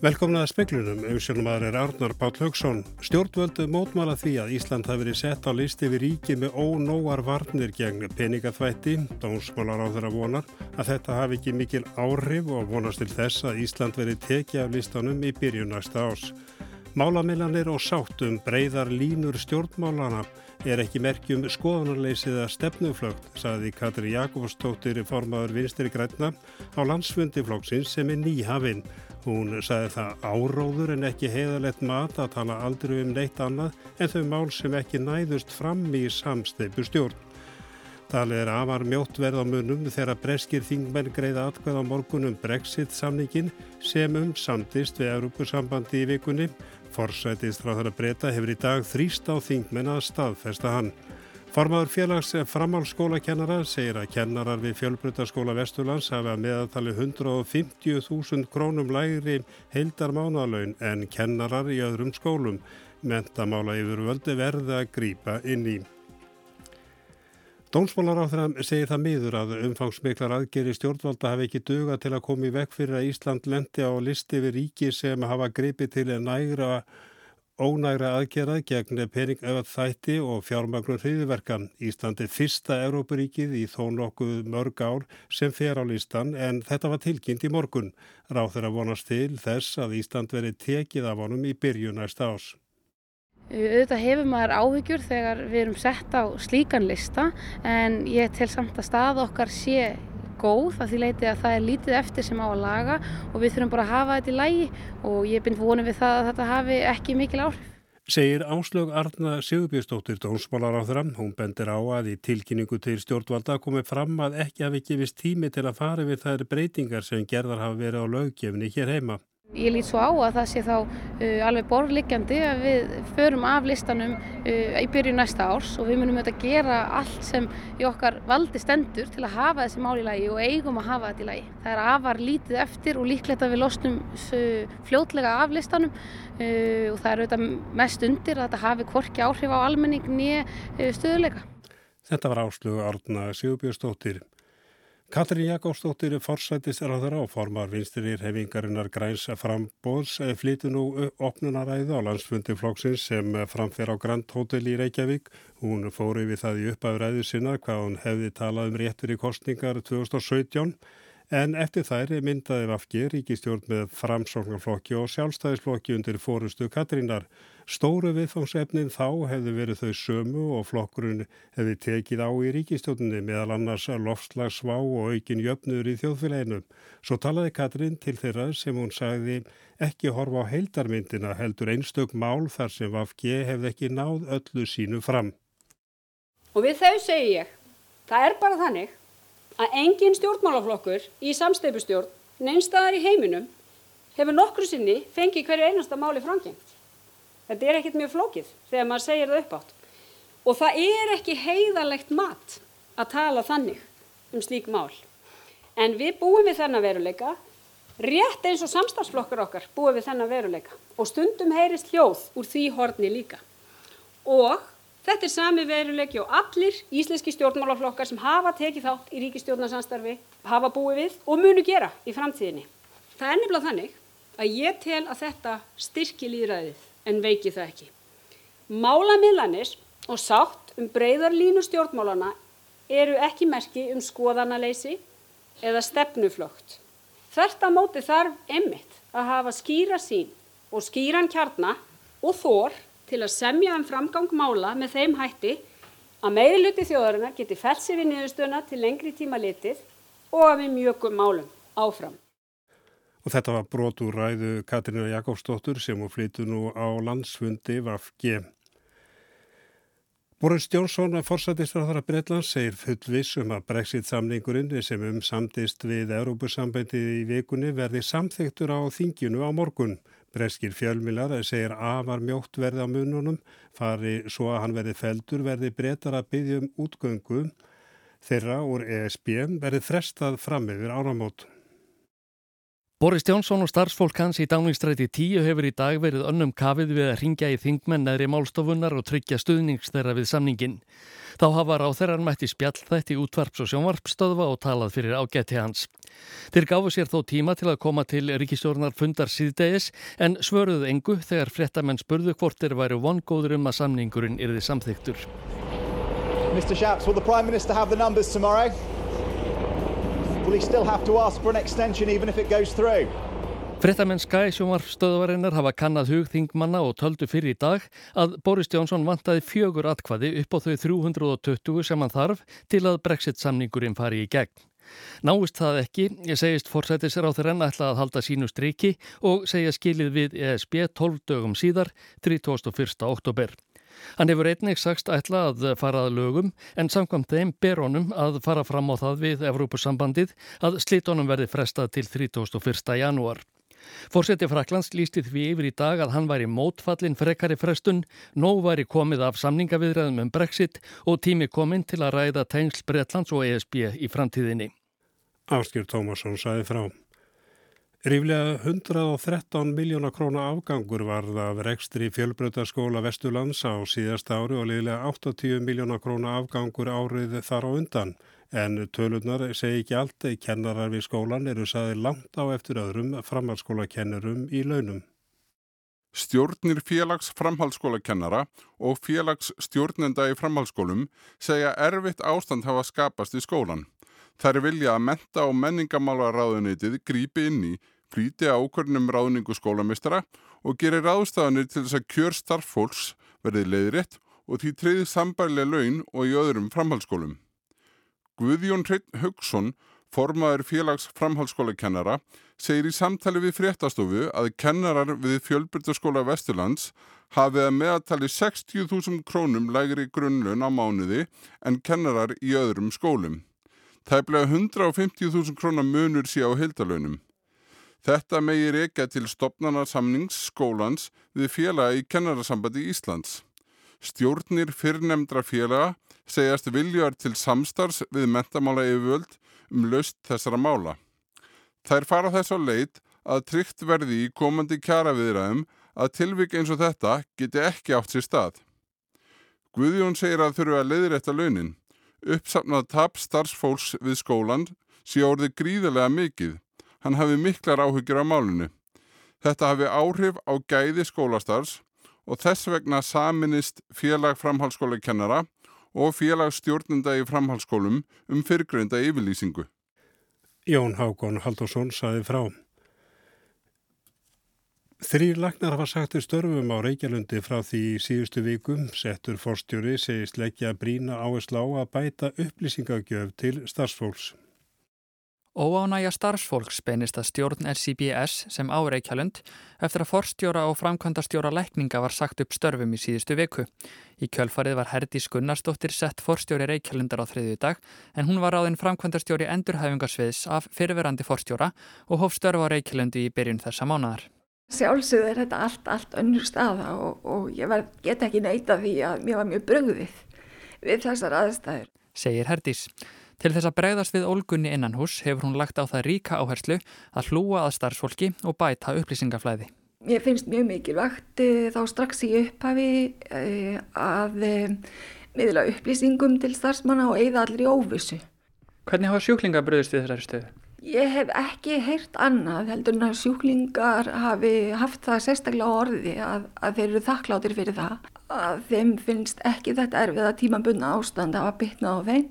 Velkomnaða speklunum, auðsjónumæður er Arnar Páll Haugsson. Stjórnvöldu mótmála því að Ísland hafi verið sett á listi við ríki með ónóar varnir gegn peningaþvætti. Dómsmálar á þeirra vonar að þetta hafi ekki mikil áhrif og vonast til þess að Ísland verið tekið af listanum í byrjun næsta ás. Málamillanir og sáttum breyðar línur stjórnmálana er ekki merkjum skoðanarleysið að stefnuflögt, saði Katri Jakobsdóttir formadur vinstri græna á landsfundi flóksins sem er nýhafinn. Hún sagði það áróður en ekki heiðalegt mat að tala aldrei um neitt annað en þau mál sem ekki næðust fram í samsteipu stjórn. Talið er afar mjótt verð á munum þegar breskir þingmenn greiða atkvæð á morgunum Brexit samningin sem um samtist við Europasambandi í vikunni. Forsætist frá þeirra breyta hefur í dag þrýst á þingmenn að staðfesta hann. Formaður félags framhalskólakennara segir að kennarar við fjölbrytarskóla Vesturlands hafa meðaltali 150.000 krónum lægri heildar mánalaun en kennarar í öðrum skólum. Mentamála yfir völdi verða að grýpa inn í. Dómsmálar á þeirra segir það miður að umfangsmiklar aðgeri stjórnvalda hafi ekki duga til að koma í vekk fyrir að Ísland lendi á listi við ríki sem hafa gripið til nægra ónægra aðgerða gegn peningauðat þætti og fjármagnur hriðiverkan. Íslandi fyrsta Európaríkið í þó nokkuð mörg ár sem fer á listan en þetta var tilkynnt í morgun. Ráð þeirra vonast til þess að Ísland veri tekið af honum í byrjun næsta ás. Auðvitað hefur maður áhyggjur þegar við erum sett á slíkan lista en ég tel samt að stað okkar sé góð að því leiti að það er lítið eftir sem á að laga og við þurfum bara að hafa þetta í lægi og ég er byrjum vonið við það að þetta hafi ekki mikil áhrif. Segir Áslög Arna Sigurbjörnsdóttir dónsmálar á þeirra. Hún bendir á að í tilkynningu til stjórnvalda komið fram að ekki hafi gefist tími til að fara við þær breytingar sem gerðar hafa verið á löggefni hér heima. Ég lít svo á að það sé þá uh, alveg borðliggjandi að við förum af listanum uh, í byrju næsta árs og við munum auðvitað gera allt sem í okkar valdi stendur til að hafa þessi mál í lagi og eigum að hafa þetta í lagi. Það er afar lítið eftir og líklegt að við losnum uh, fljótlega af listanum uh, og það er auðvitað mest undir að þetta hafi kvorki áhrif á almenning nýja uh, stöðuleika. Þetta var áslögu Árna Sigurbjörnsdóttir. Katrín Jakobsdóttir er á þeirra og formar vinstirir hefingarinnar græns frambóðs flytu nú opnunaræðu á landsfundi flokksins sem framfer á Grand Hotel í Reykjavík. Hún fóri við það í uppafræðu sinna hvað hún hefði talað um réttur í kostningar 2017 en eftir þær myndaði Vafki ríkistjórn með framsóknarflokki og sjálfstæðisflokki undir fórustu Katrínar. Stóru viðfangsefnin þá hefði verið þau sömu og flokkurinn hefði tekið á í ríkistjórnini meðal annars lofslagsvá og aukin jöfnur í þjóðfélaginu. Svo talaði Katrín til þeirra sem hún sagði ekki horfa á heildarmyndina heldur einstök mál þar sem Vafki hefði ekki náð öllu sínu fram. Og við þau segi ég, það er bara þannig að engin stjórnmálaflokkur í samsteipustjórn neinstæðar í heiminum hefur nokkru sinni fengið hverju einasta máli framgengt. Þetta er ekkit mjög flókið þegar maður segir það upp átt. Og það er ekki heiðalegt mat að tala þannig um slík mál. En við búum við þennan veruleika, rétt eins og samstagsflokkar okkar búum við þennan veruleika og stundum heyrist hljóð úr því horni líka. Og Þetta er sami veruleiki og allir íslenski stjórnmálaflokkar sem hafa tekið þátt í ríkistjórnarsamstarfi hafa búið við og munu gera í framtíðinni. Það er nefnilega þannig að ég tel að þetta styrki líðræðið en veiki það ekki. Málamiðlanir og sátt um breyðarlínu stjórnmálana eru ekki merki um skoðanaleysi eða stefnuflögt. Þetta móti þarf emmitt að hafa skýra sín og skýran kjarnar og þór til að semja um framgang mála með þeim hætti að meðluti þjóðarinnar geti fælt sér við niðurstöðuna til lengri tíma litið og að við mjögum málum áfram. Og þetta var brotur ræðu Katrína Jakobsdóttur sem hún flyttu nú á landsfundi VFG. Boris Jónsson, forsættisráðara Breitlands, segir fullviss um að Brexit-samningurinn sem um samtist við Európusambandið í vikunni verði samþyktur á þinginu á morgun. Breskir fjölmilar segir afar mjótt verði á mununum, fari svo að hann verði feldur, verði breytar að byggja um útgöngu þeirra úr ESB verði frestað fram yfir áramót. Boris Jónsson og starfsfólk hans í Dáningstræti 10 hefur í dag verið önnum kafið við að ringja í þingmenn neðri málstofunar og tryggja stuðnings þeirra við samningin. Þá hafa ráþeirar mætti spjall þætti útvarps og sjónvarpstöðva og talað fyrir ágætti hans. Þeir gafu sér þó tíma til að koma til ríkistjórnar fundar síðdegis en svöruðu engu þegar frettamenn spurðu hvort þeir væru vongóður um að samningurinn yrði samþyktur. Mr Shapps, will the Prime Minister have the numbers tomorrow? Will he still have to ask for an extension even if it goes through? Frettamenn Skæ sjómarfstöðvarinnar hafa kannad hugþingmanna og töldu fyrir í dag að Boris Johnson vantaði fjögur atkvaði upp á þau 320 sem hann þarf til að Brexit-samningurinn fari í gegn. Náist það ekki, ég segist fórsættisir á þeirra enn ætla að halda sínu striki og segja skilið við ESB 12 dögum síðar, 31. oktober. Hann hefur einnig sagst ætla að farað lögum en samkvæmt þeim ber honum að fara fram á það við Evrópusambandið að slítonum verði frestað til 31. janúar. Fórseti Fraklands lísti því yfir í dag að hann væri mótfallin frekari frestun, nóg væri komið af samningaviðræðum um Brexit og tími kominn til að ræða tengsl Bretlands og ESB í framtíðinni. Áskjör Tómasson saði frá. Ríflega 113 miljóna króna afgangur varð af rekstri fjölbröðarskóla Vesturlands á síðasta ári og liðlega 80 miljóna króna afgangur árið þar á undan. En tölunar segi ekki allt, kennarar við skólan eru saði langt á eftir öðrum framhaldsskólakennurum í launum. Stjórnir félags framhaldsskólakennara og félags stjórnenda í framhaldsskólum segja erfitt ástand hafa skapast í skólan. Þær vilja að menta og menningamálaráðunitið grípi inn í, flýti ákvörnum ráðningu skólamistara og gerir ráðstafanir til þess að kjör starffólks verði leiðrétt og því treyði sambærlega laun og í öðrum framhaldsskólum. Guðjón Hreitn Haugsson, formaður félags framhaldsskólakennara, segir í samtali við fréttastofu að kennarar við fjölbyrtaskóla Vesturlands hafið að meðatali 60.000 krónum lægri grunnlun á mánuði en kennarar í öðrum skólum. Tæplega 150.000 krónar munur sé á heildalönum. Þetta megir ekki til stopnarnarsamnings skólans við félaga í kennarasambandi Íslands. Stjórnir fyrrnemdra félaga segjast viljar til samstars við mentamála yfirvöld um löst þessara mála. Þær fara þess á leit að tryggt verði í komandi kjara viðræðum að tilvik eins og þetta geti ekki átt sér stað. Guðjón segir að þurfu að leiðrætta launin. Uppsafnað tap starfsfólks við skólan sé orðið gríðarlega mikið. Hann hafi miklar áhyggjur á málunu. Þetta hafi áhrif á gæði skólastarfs og þess vegna saminist félag framhalskólakennara og félag stjórnenda í framhalskólum um fyrrgreinda yfirlýsingu. Jón Hákon Haldursson saði frá. Þrýr lagnar hafa sagt til störfum á Reykjalundi frá því síðustu vikum. Settur forstjóri segist leggja brína áherslu á að bæta upplýsingagjöf til starfsfólks. Óánægja starfsfólks beinist að stjórn RCBS sem á Reykjalund eftir að forstjóra og framkvæmdastjóra lækninga var sagt upp störfum í síðustu viku. Í kjölfarið var Herdís Gunnarsdóttir sett forstjóri Reykjalundar á þriðju dag en hún var ráðinn framkvæmdastjóri endurhæfingarsviðs af fyrirverandi forstjóra og hóf störf á Reykjalundi í byrjun þessa mánadar. Sjálfsögð er þetta allt, allt önnur staða og, og ég var, get ekki neyta því að mér var mjög bröðið við þessar aðstæður. Segir Herdís. Til þess að bregðast við ólgunni innan hús hefur hún lagt á það ríka áherslu að hlúa að starfsfólki og bæta upplýsingaflæði. Mér finnst mjög mikilvægt eh, þá strax í upphafi eh, að eh, miðla upplýsingum til starfsmanna og eigða allir í óvissu. Hvernig hafa sjúklinga bröðist við þessari stöðu? Ég hef ekki heyrt annað heldur en að sjúklingar hafi haft það sérstaklega orði að, að þeir eru þakkláttir fyrir það að þeim finnst ekki þetta erfið að tímabunna ástand að hafa bytnað á þeim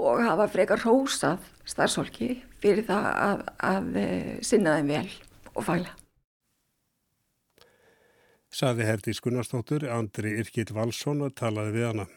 og hafa frekar rósað starfsólki fyrir það að, að eh, sinna þeim vel og fæla. Saði Herdi Skunnarstóttur, Andri Irkild Valsson og talaði við hana.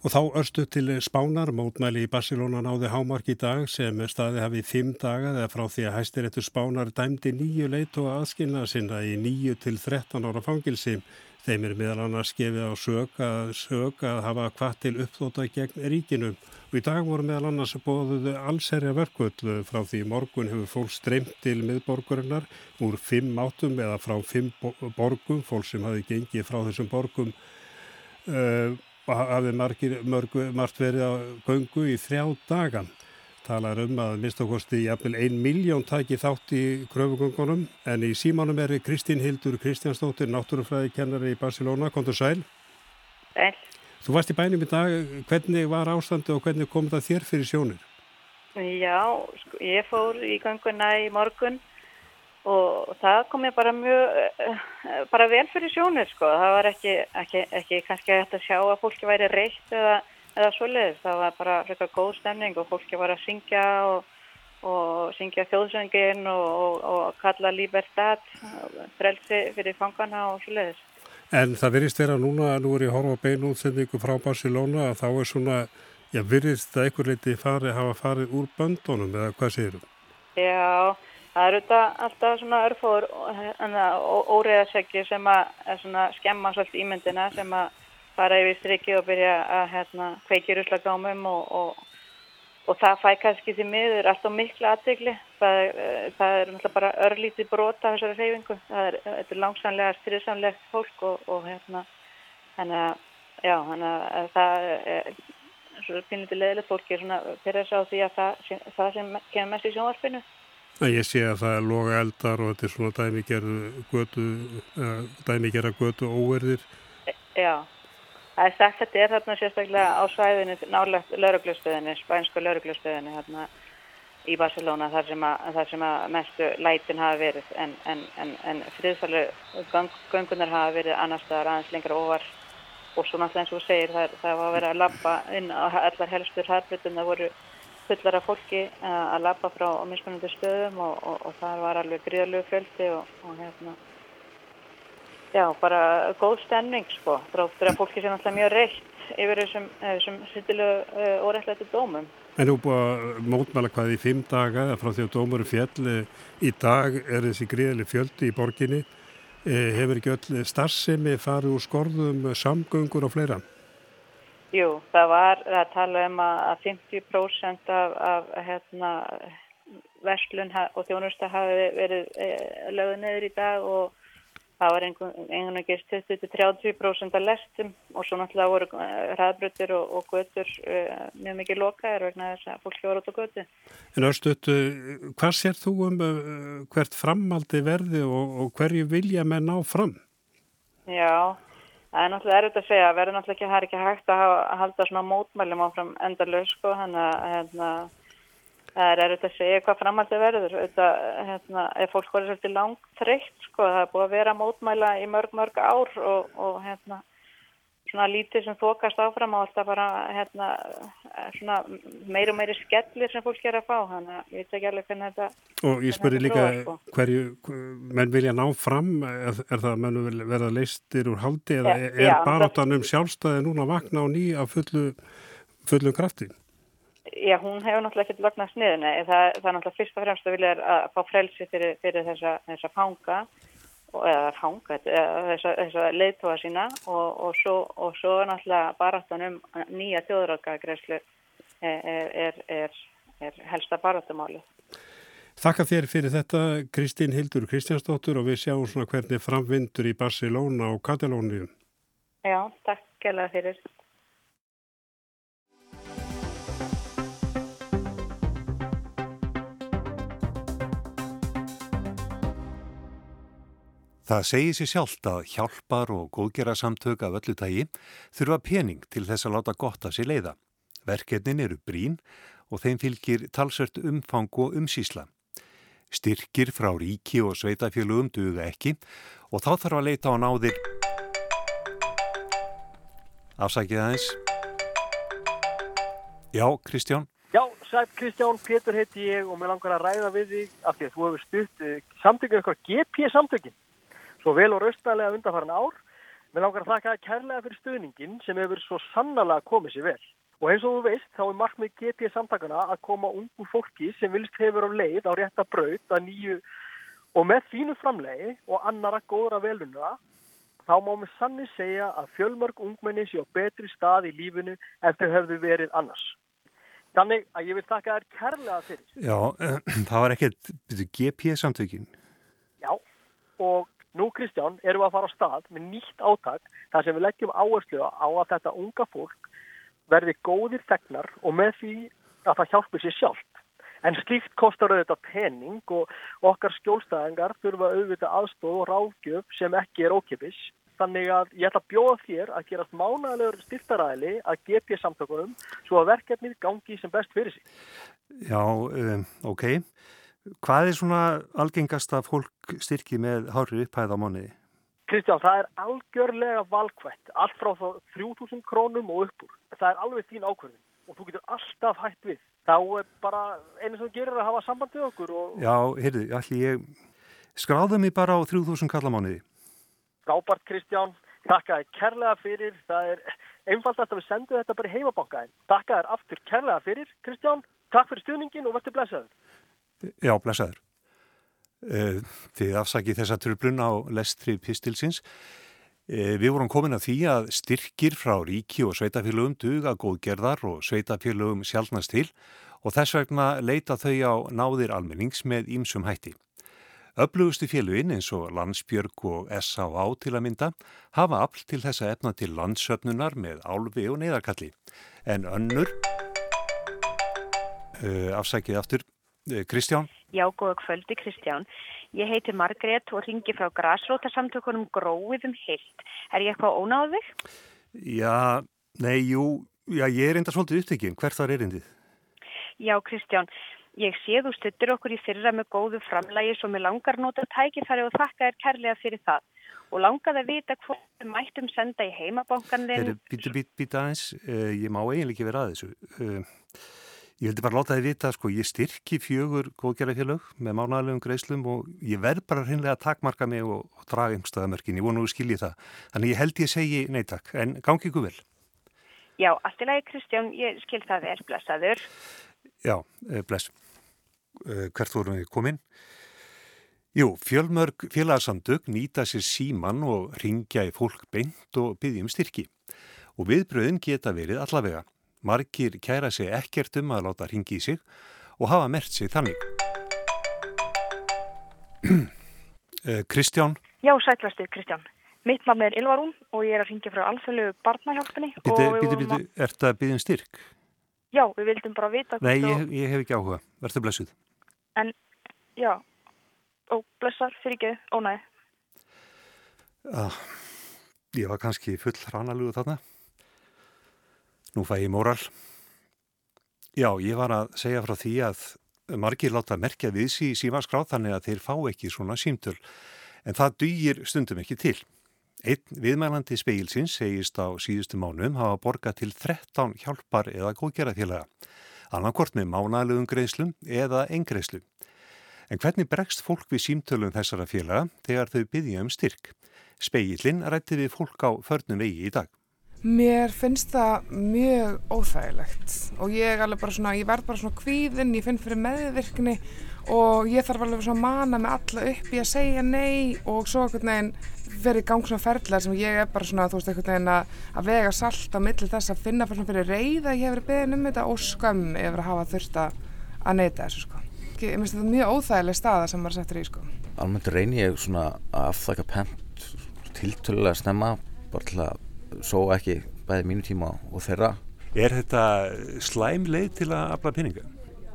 Og þá örstu til spánar, mótmæli í Barcelona náði hámark í dag sem staði hafið fimm daga eða frá því að hæstiréttu spánar dæmdi nýju leit og aðskilna sinna í nýju til 13 ára fangilsi. Þeim er meðal annars skefið á sög að, sög að hafa hvað til uppþóta gegn ríkinu. Og í dag voru meðal annars bóðuðu allserja verkvöld frá því morgun hefur fólk streymt til miðborgurinnar úr fimm átum eða frá fimm borgum, fólk sem hafi gengið frá þessum borgum uh, hafði margir, mörg, margt verið á göngu í þrjá dagan. Talar um að mistakosti jafnvel ein miljón taki þátt í kröfugöngunum en í símanum er Kristín Hildur Kristjánsdóttir, náttúrufræðikennari í Barcelona. Kontur sæl. Sæl. Þú varst í bænum í dag. Hvernig var ástandi og hvernig kom það þér fyrir sjónir? Já, sko, ég fór í ganguna í morgun og það kom ég bara mjög, eh, bara vel fyrir sjónir sko. Það var ekki, ekki, ekki kannski að þetta sjá að fólki væri reitt eða, eða svoleiðis. Það var bara frekar góð stemning og fólki var að syngja og, og syngja þjóðsöngin og, og, og kalla Libertad, frelsi fyrir fangana og svoleiðis. En það virðist vera núna, nú er ég horfa beinu útsendingu frá Barcelona að þá er svona, já virðist það einhver leiti fari, hafa farið úr böndunum eða hvað þú? Já, Það eru þetta alltaf svona örfóður óriðarseggi sem að skemma svolítið ímyndina sem að fara yfir strikki og byrja að hérna, kveiki ruslagámum og, og, og það fæ kannski því miður alltaf miklu aðtegli. Það, það er náttúrulega bara örlítið brota þessari reyfingu. Það er, er langsamlega styrðsamlegt fólk og, og hérna, þannig að, já, þannig að það er svona pinnlítið leðilegt fólki svona fyrir þess að því að það, það sem kemur mest í sjónvarpinu Ég sé að það er loga eldar og þetta er svona dæmigerðu götu, dæmigerða götu óverðir. Já, það er sagt að þetta er þarna sérstaklega á svæðinu nálegt lauruglustöðinu, spænsku lauruglustöðinu hérna í Barcelona þar sem að, þar sem að mestu lætin hafa verið. En, en, en, en friðfælu gang, gangunar hafa verið annar staðar aðeins lengra óvar og svo náttúrulega eins og segir það, það var að vera að lappa inn á allar helstur harbrutum það voru fullar af fólki eh, að lappa frá mismunandi stöðum og, og, og það var alveg gríðalög fjöldi og, og hérna já, bara góð stemning sko, þráttur að fólki sé náttúrulega mjög reitt yfir þessum, þessum sittilegu uh, eh, óreittlættu dómum. En þú búið að mótmæla hvað í fimm daga frá því að dómur er fjall í dag er þessi gríðaleg fjöldi í borginni hefur ekki öll starfsemi farið úr skorðum samgöngur og fleira? Jú, það var að tala um að 50% af, af hérna, verslun og þjónusta hafi verið e, lögðu neður í dag og það var einhvern veginn 20-30% af lestum og svo náttúrulega voru hraðbrutir og, og götur e, mjög mikið lokaðir vegna þess að fólki voru út á götu. En Örstuðt, hvað sér þú um e, hvert framaldi verði og, og hverju vilja menn á fram? Já, Það er náttúrulega erfitt að segja, verður náttúrulega ekki, það er ekki hægt að, hafa, að halda svona mótmælum áfram endarlaug sko, þannig að hérna, það er erfitt að segja hvað framhaldið verður. Þetta, hérna, ef fólk voru svolítið langt þreytt sko, það er búið að vera mótmæla í mörg, mörg ár og, og hérna, svona lítið sem þokast áfram og alltaf bara hérna, svona meir og meiri skellir sem fólk ger að fá þannig að ég veit ekki alveg hvernig þetta og ég spurði líka sko. hverju menn vilja ná fram er, er það að menn verða leistir úr haldi eða ja, er baróttan um sjálfstæði núna að vakna á ný af fullu fullu krafti? Já, hún hefur náttúrulega ekkert vagnast niður það, það er náttúrulega fyrst og fremst að vilja að fá frelsi fyrir, fyrir þessa, þessa fanga eða fanga þessa, þessa leiðtóa sína og, og, svo, og svo náttúrulega baráttanum nýja þjóðrökkagreyslu er, er, er, er helsta baráttumáli. Þakka þér fyrir þetta Kristín Hildur Kristjánsdóttur og við sjáum svona hvernig framvindur í Barcelona og Katalónium. Já, takk kjærlega fyrir. Það segir sér sjálft að hjálpar og góðgera samtök af öllu tægi þurfa pening til þess að láta gott að sér leiða. Verkefnin eru brín og þeim fylgir talsört umfang og umsísla. Styrkir frá ríki og sveitafélugum duga ekki og þá þarf að leita á náðir. Afsækið aðeins. Já, Kristján. Já, sætt Kristján, Pétur heiti ég og mér langar að ræða við þig af því að þú hefur stutt eh, samtökið eitthvað GP samtökin svo vel og raustalega undanfarn ár. Mér langar að þakka kærlega fyrir stuðningin sem hefur svo sannlega komið sér vel. Og eins og þú veist þá er markmið getið samtakana að koma ungu fólki sem vilst hefur á leið á rétta braut að nýju og með þínu framlegi og annara góðra velunna þá má mér sannig segja að fjölmörg ungmenni sé á betri stað í lífinu en þau hefðu verið annars. Þannig að ég vil taka þér kærlega fyrir. Já, það var ekkert GP samtökin. Já, og Nú Kristján erum við að fara á stað með nýtt átak þar sem við leggjum áherslu á að þetta unga fólk verði góðir þegnar og með því að það hjálpi sér sjálft. En slíkt kostar auðvitað pening og okkar skjólstæðingar þurfa auðvitað aðstóð og ráðgjöf sem ekki er ókipis. Þannig að ég ætla að bjóða þér að gerast mánalegur styrtaræli að GP samtökunum svo að verkefnið gangi sem best fyrir sig. Já, um, ok. Hvað er svona algengast að fólk styrki með hárið upphæð á mánuði? Kristján, það er algjörlega valkvætt, allt frá þá 3000 krónum og uppur. Það er alveg þín ákvörðin og þú getur alltaf hægt við. Þá er bara einu sem gerir að hafa samband við okkur. Og... Já, heyrðu, allir ég skráði mig bara á 3000 kallamániði. Frábært Kristján, takka þér kærlega fyrir. Það er einfaldast að við sendum þetta bara í heimabankaðin. Takka þér aftur kærlega fyrir, Kristján. Takk fyrir stuðningin og verður blessaður. Já, blessaður. Eh, þið afsakið þessa tröflun á lestri pistilsins. Eh, við vorum komin að því að styrkir frá ríki og sveitafélögum duga góðgerðar og sveitafélögum sjálfnast til og þess vegna leita þau á náðir almennings með ímsum hætti. Öflugustu félugin eins og Landsbjörg og S.A.A. til að mynda hafa afl til þessa efna til landsöfnunar með álfi og neyðarkalli. En önnur, uh, afsækið aftur, Kristján? Já, góða kvöldi Kristján. Ég heiti Margrét og ringi frá græsrótasamtökunum Gróiðum Hilt. Er ég eitthvað ónáð þig? Já, nei, jú, já, ég er enda svolítið upptekinn. Hvert þar er endið? Já, Kristján. Ég sé þú stuttur okkur í fyrra með góðu framlægi svo með langar nota tækifæri og þakka þér kærlega fyrir það. Og langaði að vita hvað við mættum senda í heimabankanlinn. Býta, býta, býta aðeins, uh, ég má eiginlega ekki vera að þessu. Ég vildi bara láta þið vita, sko, ég styrki fjögur góðgerðarfélög með mánalegum greislum og ég verð bara hreinlega að takmarka mig og, og draga umstöðamörkin. Ég vonu að skilji það. Þannig ég held ég segi neytak, en gangi ykkur vel. Já, allt í lagi Kristján, ég skil það vel, blessaður. Já, bless. Hvert vorum við komin? Jú, fjölmörg félagsamdög nýta sér síman og ringja í fólk beint og byggjum styrki. Og viðbröðin geta verið allavega. Margir kæra sig ekkert um að láta ringi í sig og hafa mert sig þannig. Kristján? Já, sætlastu Kristján. Mitt nafn er Ylvarún og ég er að ringja frá alþjóðlegu barnahjálpunni. Býtu, býtu, er þetta að byggja um styrk? Já, við vildum bara vita... Nei, ég, ég hef ekki áhuga. Verður blessuð. En, já, og blessar fyrir ekki, ónæði. Ah, ég var kannski full hrannalugu þarna. Nú fæ ég móral. Já, ég var að segja frá því að margir láta merkja við sí símaskráð þannig að þeir fá ekki svona símtöl. En það dýgir stundum ekki til. Einn viðmælandi speilsins segist á síðustu mánum hafa borgað til 13 hjálpar eða góðgerðafélaga, annarkort með mánalögum greiðslum eða engreiðslum. En hvernig bregst fólk við símtölum þessara félaga þegar þau byggja um styrk? Speilin rætti við fólk á förnum vegi í dag. Mér finnst það mjög óþægilegt og ég, svona, ég verð bara svona kvíðinn, ég finn fyrir meðvirkni og ég þarf alveg svona að mana með alla upp í að segja nei og svo einhvern veginn verið gang svona ferðlar sem ég er bara svona, þú veist, einhvern veginn að, að vega salt á milli þess að finna fyrir, fyrir reyð að ég hef verið beðin um þetta og skömm yfir að hafa þurft að neyta þessu, sko. Ég finnst þetta mjög óþægileg staða sem maður settur í, sko. Almennt reynir ég svona að afþaka pent tiltölulega snemma, bara til að sóa ekki bæði mínu tíma og þeirra. Er þetta slæm leið til að afla peninga?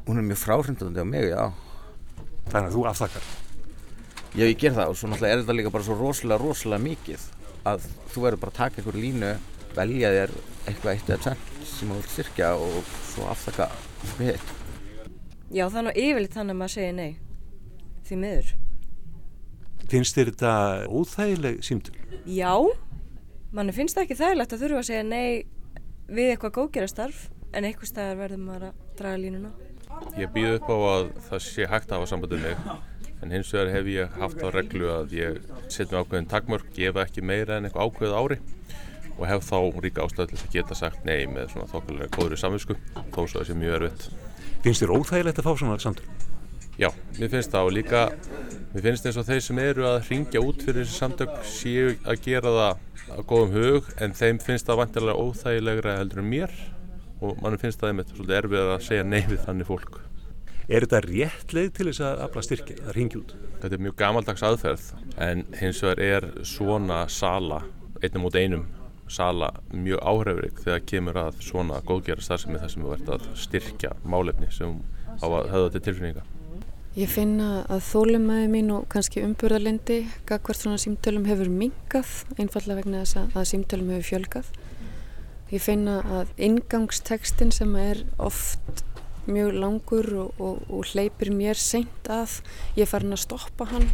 Hún er mjög fráhrindandi á mig, já. Þannig að þú afþakar? Já, ég ger það og svo náttúrulega er þetta líka bara svo rosalega, rosalega mikið að þú verður bara að taka einhver línu, velja þér eitthvað eitt eða tvent sem þú vilt styrkja og svo afþakka við eitt. Já, er nú yfirleitt þannig að maður segir nei, því miður. Finnst þér þetta óþægileg símtul? Já, mann finnst það ekki þægilegt að þurfa að segja nei við eitthvað góðgerastarf en eitthvað staðar verður maður að draga línuna. Ég býð upp á að það sé hægt að hafa sambandið mig en hins vegar hef ég haft á reglu að ég setjum ákveðin takmörk, gefa ekki meira en eitthvað ákveðið ári og hef þá ríka ástæði til að geta sagt nei með svona þokkulega góðri samvinsku þó svo þessi mjög erfitt. Finnst þér óþægilegt að fá svona samtöl? Já, mér finnst það og líka mér finnst eins og þeir sem eru að ringja út fyrir þessi samtök séu að gera það á góðum hug en þeim finnst það vantilega óþægilegra heldur en mér og mann finnst það einmitt svolítið erfið að segja nei við þannig fólk. Er þetta rétt leið til þess að afla styrkja, að ringi út? Þetta er mjög gamaldags aðferð en hins vegar er svona sala einnum út einum sala mjög áhrifrik þegar kemur að svona góðgerra starfsemi þar sem við verðum að styrkja málefni sem á að höfða til tilfinninga. Ég finna að þólumæði mín og kannski umburðarlindi gagvart svona símtölum hefur mingað einfallega vegna þess að símtölum hefur fjölgað. Ég finna að ingangstekstin sem er oft mjög langur og, og, og hleypir mér seint að ég farin að stoppa hann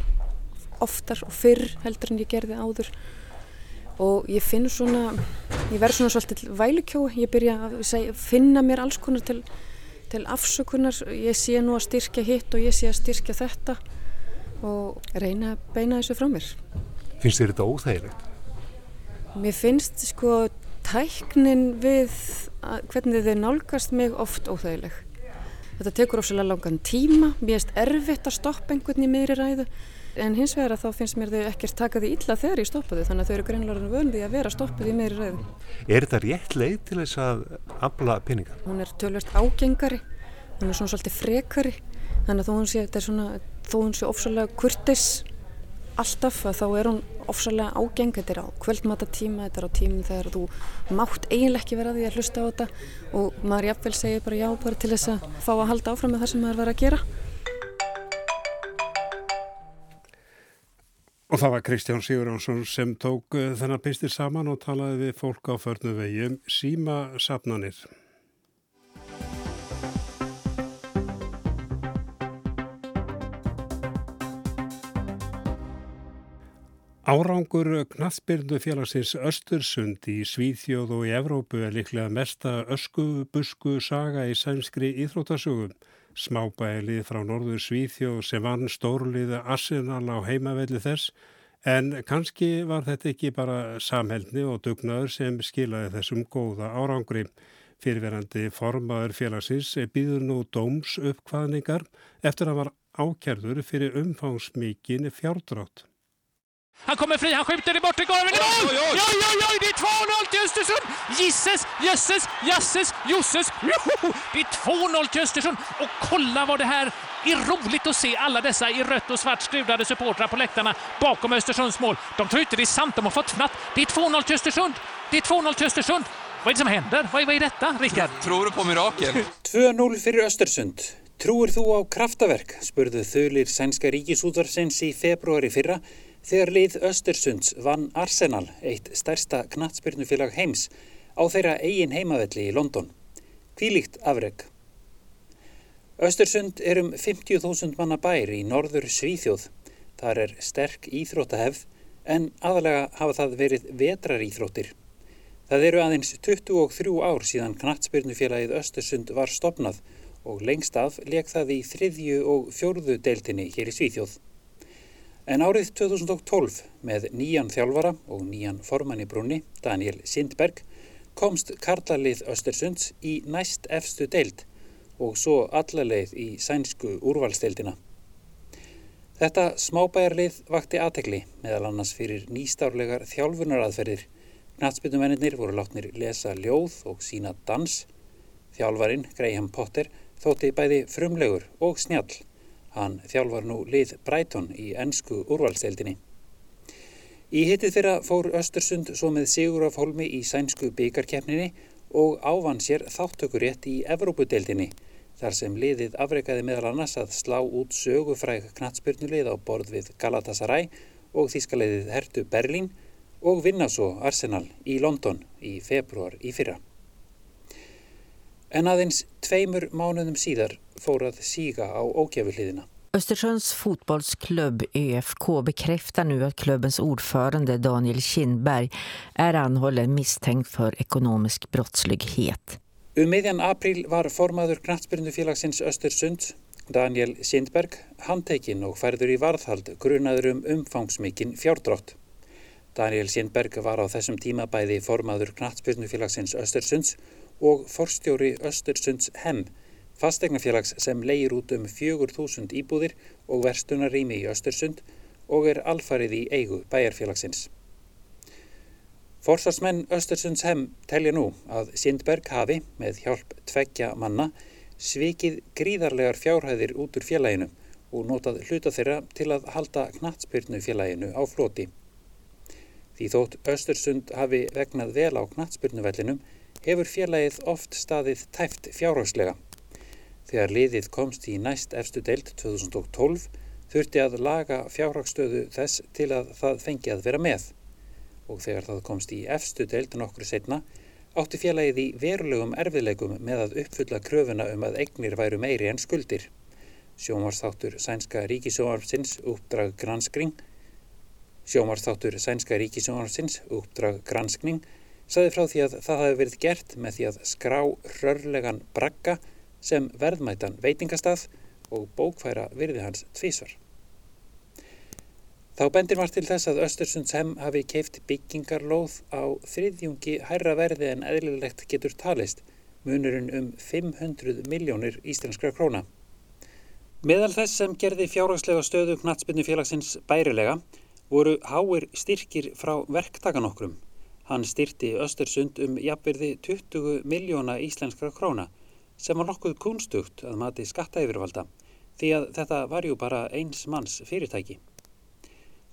oftar og fyrr heldur en ég gerði áður og ég finn svona, ég verð svona svolítið vælukjói, ég byrja að segja, finna mér alls konar til, til afsökunar, ég sé nú að styrkja hitt og ég sé að styrkja þetta og reyna að beina þessu frá mér. Finnst þér þetta óþægilegt? Mér finnst sko tæknin við að, hvernig þið nálgast mig oft óþægileg. Þetta tekur ofsalega langan tíma, mér finnst erfitt að stoppa einhvern í miðri ræðu en hins vegar að þá finnst mér þau ekkert taka því illa þegar ég stoppa þau þannig að þau eru greinlega vöndi að vera stoppið í miðri ræðu. Er þetta rétt leið til þess að afla peninga? Hún er tölvist ágengari, hún er svona svolítið frekari þannig að þó hún sé, svona, þó hún sé ofsalega kurtis alltaf að þá er hún ofsalega ágeng þetta er á kvöldmatatíma, þetta er á tímum þegar þú mátt eiginlega ekki vera því að hlusta á þetta og maður jafnvel segir bara já bara til þess að fá að halda áfram með það sem maður var að gera Og það var Kristján Sigurjónsson sem tók eh, þennan pistir saman og talaði við fólk á förnu vegi um síma sapnanir. Árangur knatsbyrnu félagsins Östursund í Svíþjóð og í Evrópu er líklega mesta öskubusku saga í sænskri íþrótasögum. Smábælið frá norður Svíþjóð sem vann stórliða Arsenal á heimavelli þess en kannski var þetta ekki bara samhældni og dugnaður sem skilaði þessum góða árangri. Fyrirverandi formaður félagsins býður nú dóms uppkvaðningar eftir að var ákjærður fyrir umfangsmíkin fjárdrátt. Han kommer fri, han skjuter i bortre golven i mål! Oj, oj, oj, oj, det är 2-0 till Östersund! Gisses, jösses, jasses, josses! Det är 2-0 till Östersund och kolla vad det här är roligt att se alla dessa i rött och svart skrudade supportrar på läktarna bakom Östersunds mål. De tror inte det är sant, de har fått fnatt. Det är 2-0 till Östersund! Det är 2-0 till Östersund! Vad är det som händer? Vad är, vad är detta, Rickard? Tror du på mirakel? 2-0 fyrir Östersund. Trúir þú á kraftaverk? spurðu þauðlir sænska ríkisútvarsins í februari fyrra þegar lið Östersunds vann Arsenal, eitt stærsta knatsbyrnufélag heims, á þeirra eigin heimavelli í London. Kvílíkt afreg. Östersund er um 50.000 manna bær í norður Svíþjóð. Þar er sterk íþróttahefð en aðalega hafa það verið vetrar íþróttir. Það eru aðeins 23 ár síðan knatsbyrnufélagið Östersund var stopnað og lengst af leik það í þriðju og fjórðu deiltinni hér í Svíþjóð. En árið 2012 með nýjan þjálfara og nýjan formann í brunni, Daniel Sindberg, komst Karlalið Östersunds í næst efstu deild og svo allarleið í sænsku úrvalsteildina. Þetta smábæjarlið vakti aðtegli meðal annars fyrir nýstárlegar þjálfunaraðferðir. Knatsbytumennir voru látnir lesa ljóð og sína dans. Þjálfarin, Graham Potter, þótti bæði frumlegur og snjall. Hann þjálfar nú lið Brighton í ennsku úrvalsteildinni. Í hittið fyrra fór Östersund svo með Sigur af Holmi í sænsku byggarkeppninni og ávann sér þáttökurétt í Evrópudeildinni þar sem liðið afreikaði meðal annars að slá út sögufræk knatsbyrnulið á borð við Galatasaray og þýskaliðið Hertu Berlín og vinna svo Arsenal í London í februar í fyrra. En aðeins tveimur mánuðum síðar fór att siga á ógjafuhliðina. Östersunds fotbollsklubb ÖFK bekräftar nu att klubbens ordförande Daniel Kindberg är anhållen misstänkt för ekonomisk brottslighet. Um meðjan april var formaður knatsbyrnufélagsins Östersund, Daniel Kindberg, handtekinn og færður í varðhald grunaður um umfangsmikinn fjárdrátt. Daniel Kindberg var á þessum tíma bæði formaður knatsbyrnufélagsins Östersunds og forstjóri Östersunds HEM, fastegnafélags sem leir út um 4.000 íbúðir og verstunarými í Östersund og er alfarið í eigu bæjarfélagsins. Forsvarsmenn Östersunds HEM telja nú að Sindberg hafi, með hjálp tveggja manna, svikið gríðarlegar fjárhæðir út úr félaginu og notað hluta þeirra til að halda knattspyrnu félaginu á floti. Því þótt Östersund hafi vegnað vel á knattspyrnuvellinum hefur félagið oft staðið tæft fjárhagslega. Þegar liðið komst í næst efstu deild 2012 þurfti að laga fjárhagsstöðu þess til að það fengi að vera með og þegar það komst í efstu deild nokkru setna átti félagið í verulegum erfiðlegum með að uppfulla kröfuna um að eignir væru meiri en skuldir. Sjómarstáttur Sænska Ríkisjónarfsins uppdrag granskring Sjómarstáttur Sænska Ríkisjónarfsins uppdrag granskning saði frá því að það hafi verið gert með því að skrá rörlegan bragga sem verðmætan veitingastað og bókfæra virði hans tvísvar. Þá bendir var til þess að Östersundshjem hafi keift byggingarlóð á þriðjungi hærra verði en eðlilegt getur talist, munurinn um 500 miljónir íslenskra króna. Meðal þess sem gerði fjárhagslega stöðu knatsbyrnu félagsins bærilega voru háir styrkir frá verktakan okkrum. Hann styrti Östersund um jafnverði 20 miljóna íslenskra króna sem var nokkuð kunstugt að mati skattaeyfirvalda því að þetta var ju bara eins manns fyrirtæki.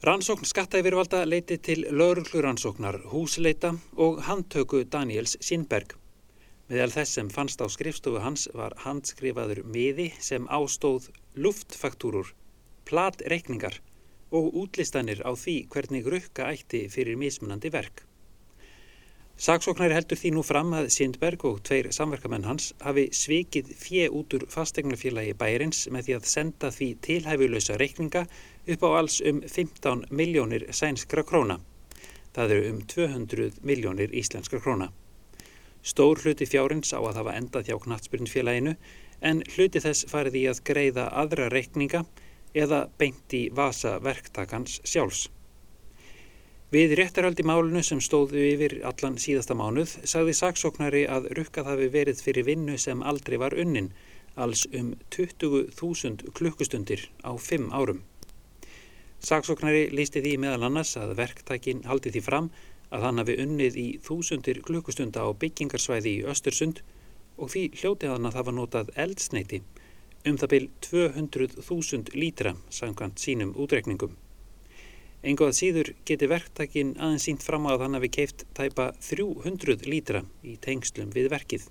Rannsókn skattaeyfirvalda leiti til laurugluransóknar húsleita og handtöku Daniels Sínberg. Meðal þess sem fannst á skrifstofu hans var handskrifaður miði sem ástóð luftfaktúrur, platreikningar og útlistanir á því hvernig rukka ætti fyrir mismunandi verk. Saksóknari heldur því nú fram að Sindberg og tveir samverkamenn hans hafi svikið fjö út úr fastegnafélagi bæjarins með því að senda því tilhæfulösa reikninga upp á alls um 15 miljónir sænskra króna. Það eru um 200 miljónir íslenskra króna. Stór hluti fjárins á að hafa endað hjá knatsbyrnfélaginu en hluti þess farið í að greiða aðra reikninga eða beint í vasa verktakans sjálfs. Við réttarhaldi málunu sem stóðu yfir allan síðasta mánuð sagði saksóknari að rukkað hafi verið fyrir vinnu sem aldrei var unnin, alls um 20.000 klukkustundir á 5 árum. Saksóknari lísti því meðal annars að verktækin haldi því fram að hann hafi unnið í þúsundir klukkustunda á byggingarsvæði í Östersund og því hljótið hann að það var notað eldsneiti um það byl 200.000 lítra samkvæmt sínum útrekningum. Engu að síður geti verktakin aðeins sínt fram á að hann hafi keift tæpa 300 lítra í tengslum við verkið.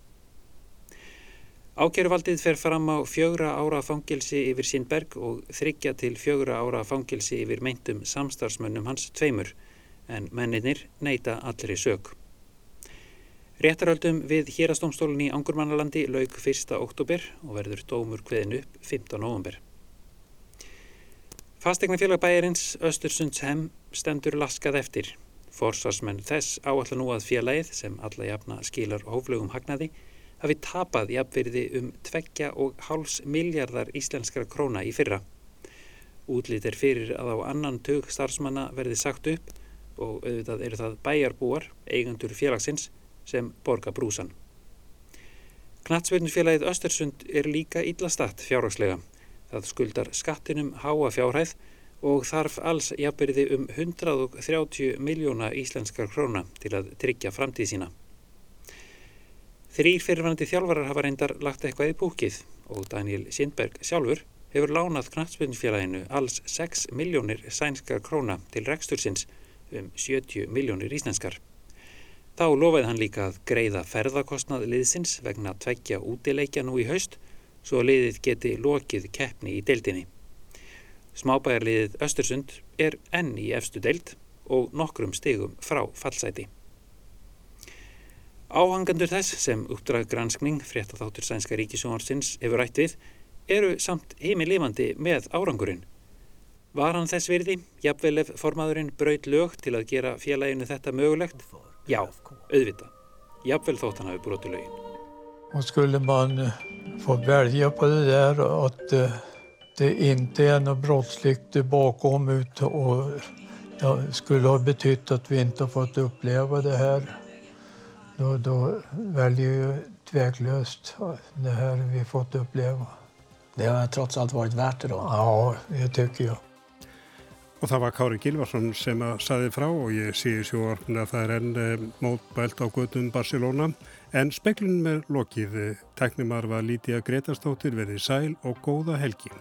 Ákjöruvaldið fer fram á fjögra ára fangilsi yfir Sindberg og þryggja til fjögra ára fangilsi yfir meintum samstarfsmönnum hans tveimur en menninir neyta allri sög. Réttaröldum við hérastómstólun í Angurmannalandi laug 1. oktober og verður dómur hveðin upp 15. november. Fastegnafélag bæjarins Östersundshem stendur laskað eftir. Forsvarsmenn þess áallar nú að félagið sem alla jafna skilar hóflögum hagnaði hafi tapað jafnverði um tveggja og háls miljardar íslenskara króna í fyrra. Útlýtt er fyrir að á annan tök starfsmanna verði sagt upp og auðvitað eru það bæjarbúar, eigandur félagsins, sem borga brúsan. Knatsverðinfélagið Östersund er líka íllastatt fjárhagslega Það skuldar skattinum háa fjárhæð og þarf alls jafnverði um 130 miljóna íslenskar króna til að tryggja framtíð sína. Þrýr fyrirvænandi þjálfarar hafa reyndar lagt eitthvað í búkið og Daniel Sindberg sjálfur hefur lánað knallspunnfélaginu alls 6 miljónir sænskar króna til rekstursins um 70 miljónir íslenskar. Þá lofaði hann líka að greiða ferðarkostnað liðsins vegna tveggja útileikja nú í haust svo að liðið geti lokið keppni í deildinni. Smábæjarliðið Östersund er enn í efstu deild og nokkrum stigum frá fallsæti. Áhangandur þess sem uppdrag granskning fréttatháttur Sænska Ríkisjónarsins hefur rætt við eru samt heimilifandi með árangurinn. Var hann þess virði, jafnvel ef formaðurinn braut lög til að gera félaginu þetta mögulegt? Já, auðvita. Jafnvel þótt hann hafi brotu lögin. Och skulle man eh, få välja på det där att eh, det inte är något brottsligt bakom ut och det skulle ha betytt att vi inte har fått uppleva det här. Då, då väljer jag tveklöst det här vi fått uppleva. Det har trots allt varit värt det då? Ja, det tycker jag. Og það var Kári Gilvarsson sem að saði frá og ég sé í sjóarfni að það er enn eh, mótbælt á gödum Barcelona en speklunum er lokið. Teknimar var Lítiða Gretarstóttir verið sæl og góða helgi.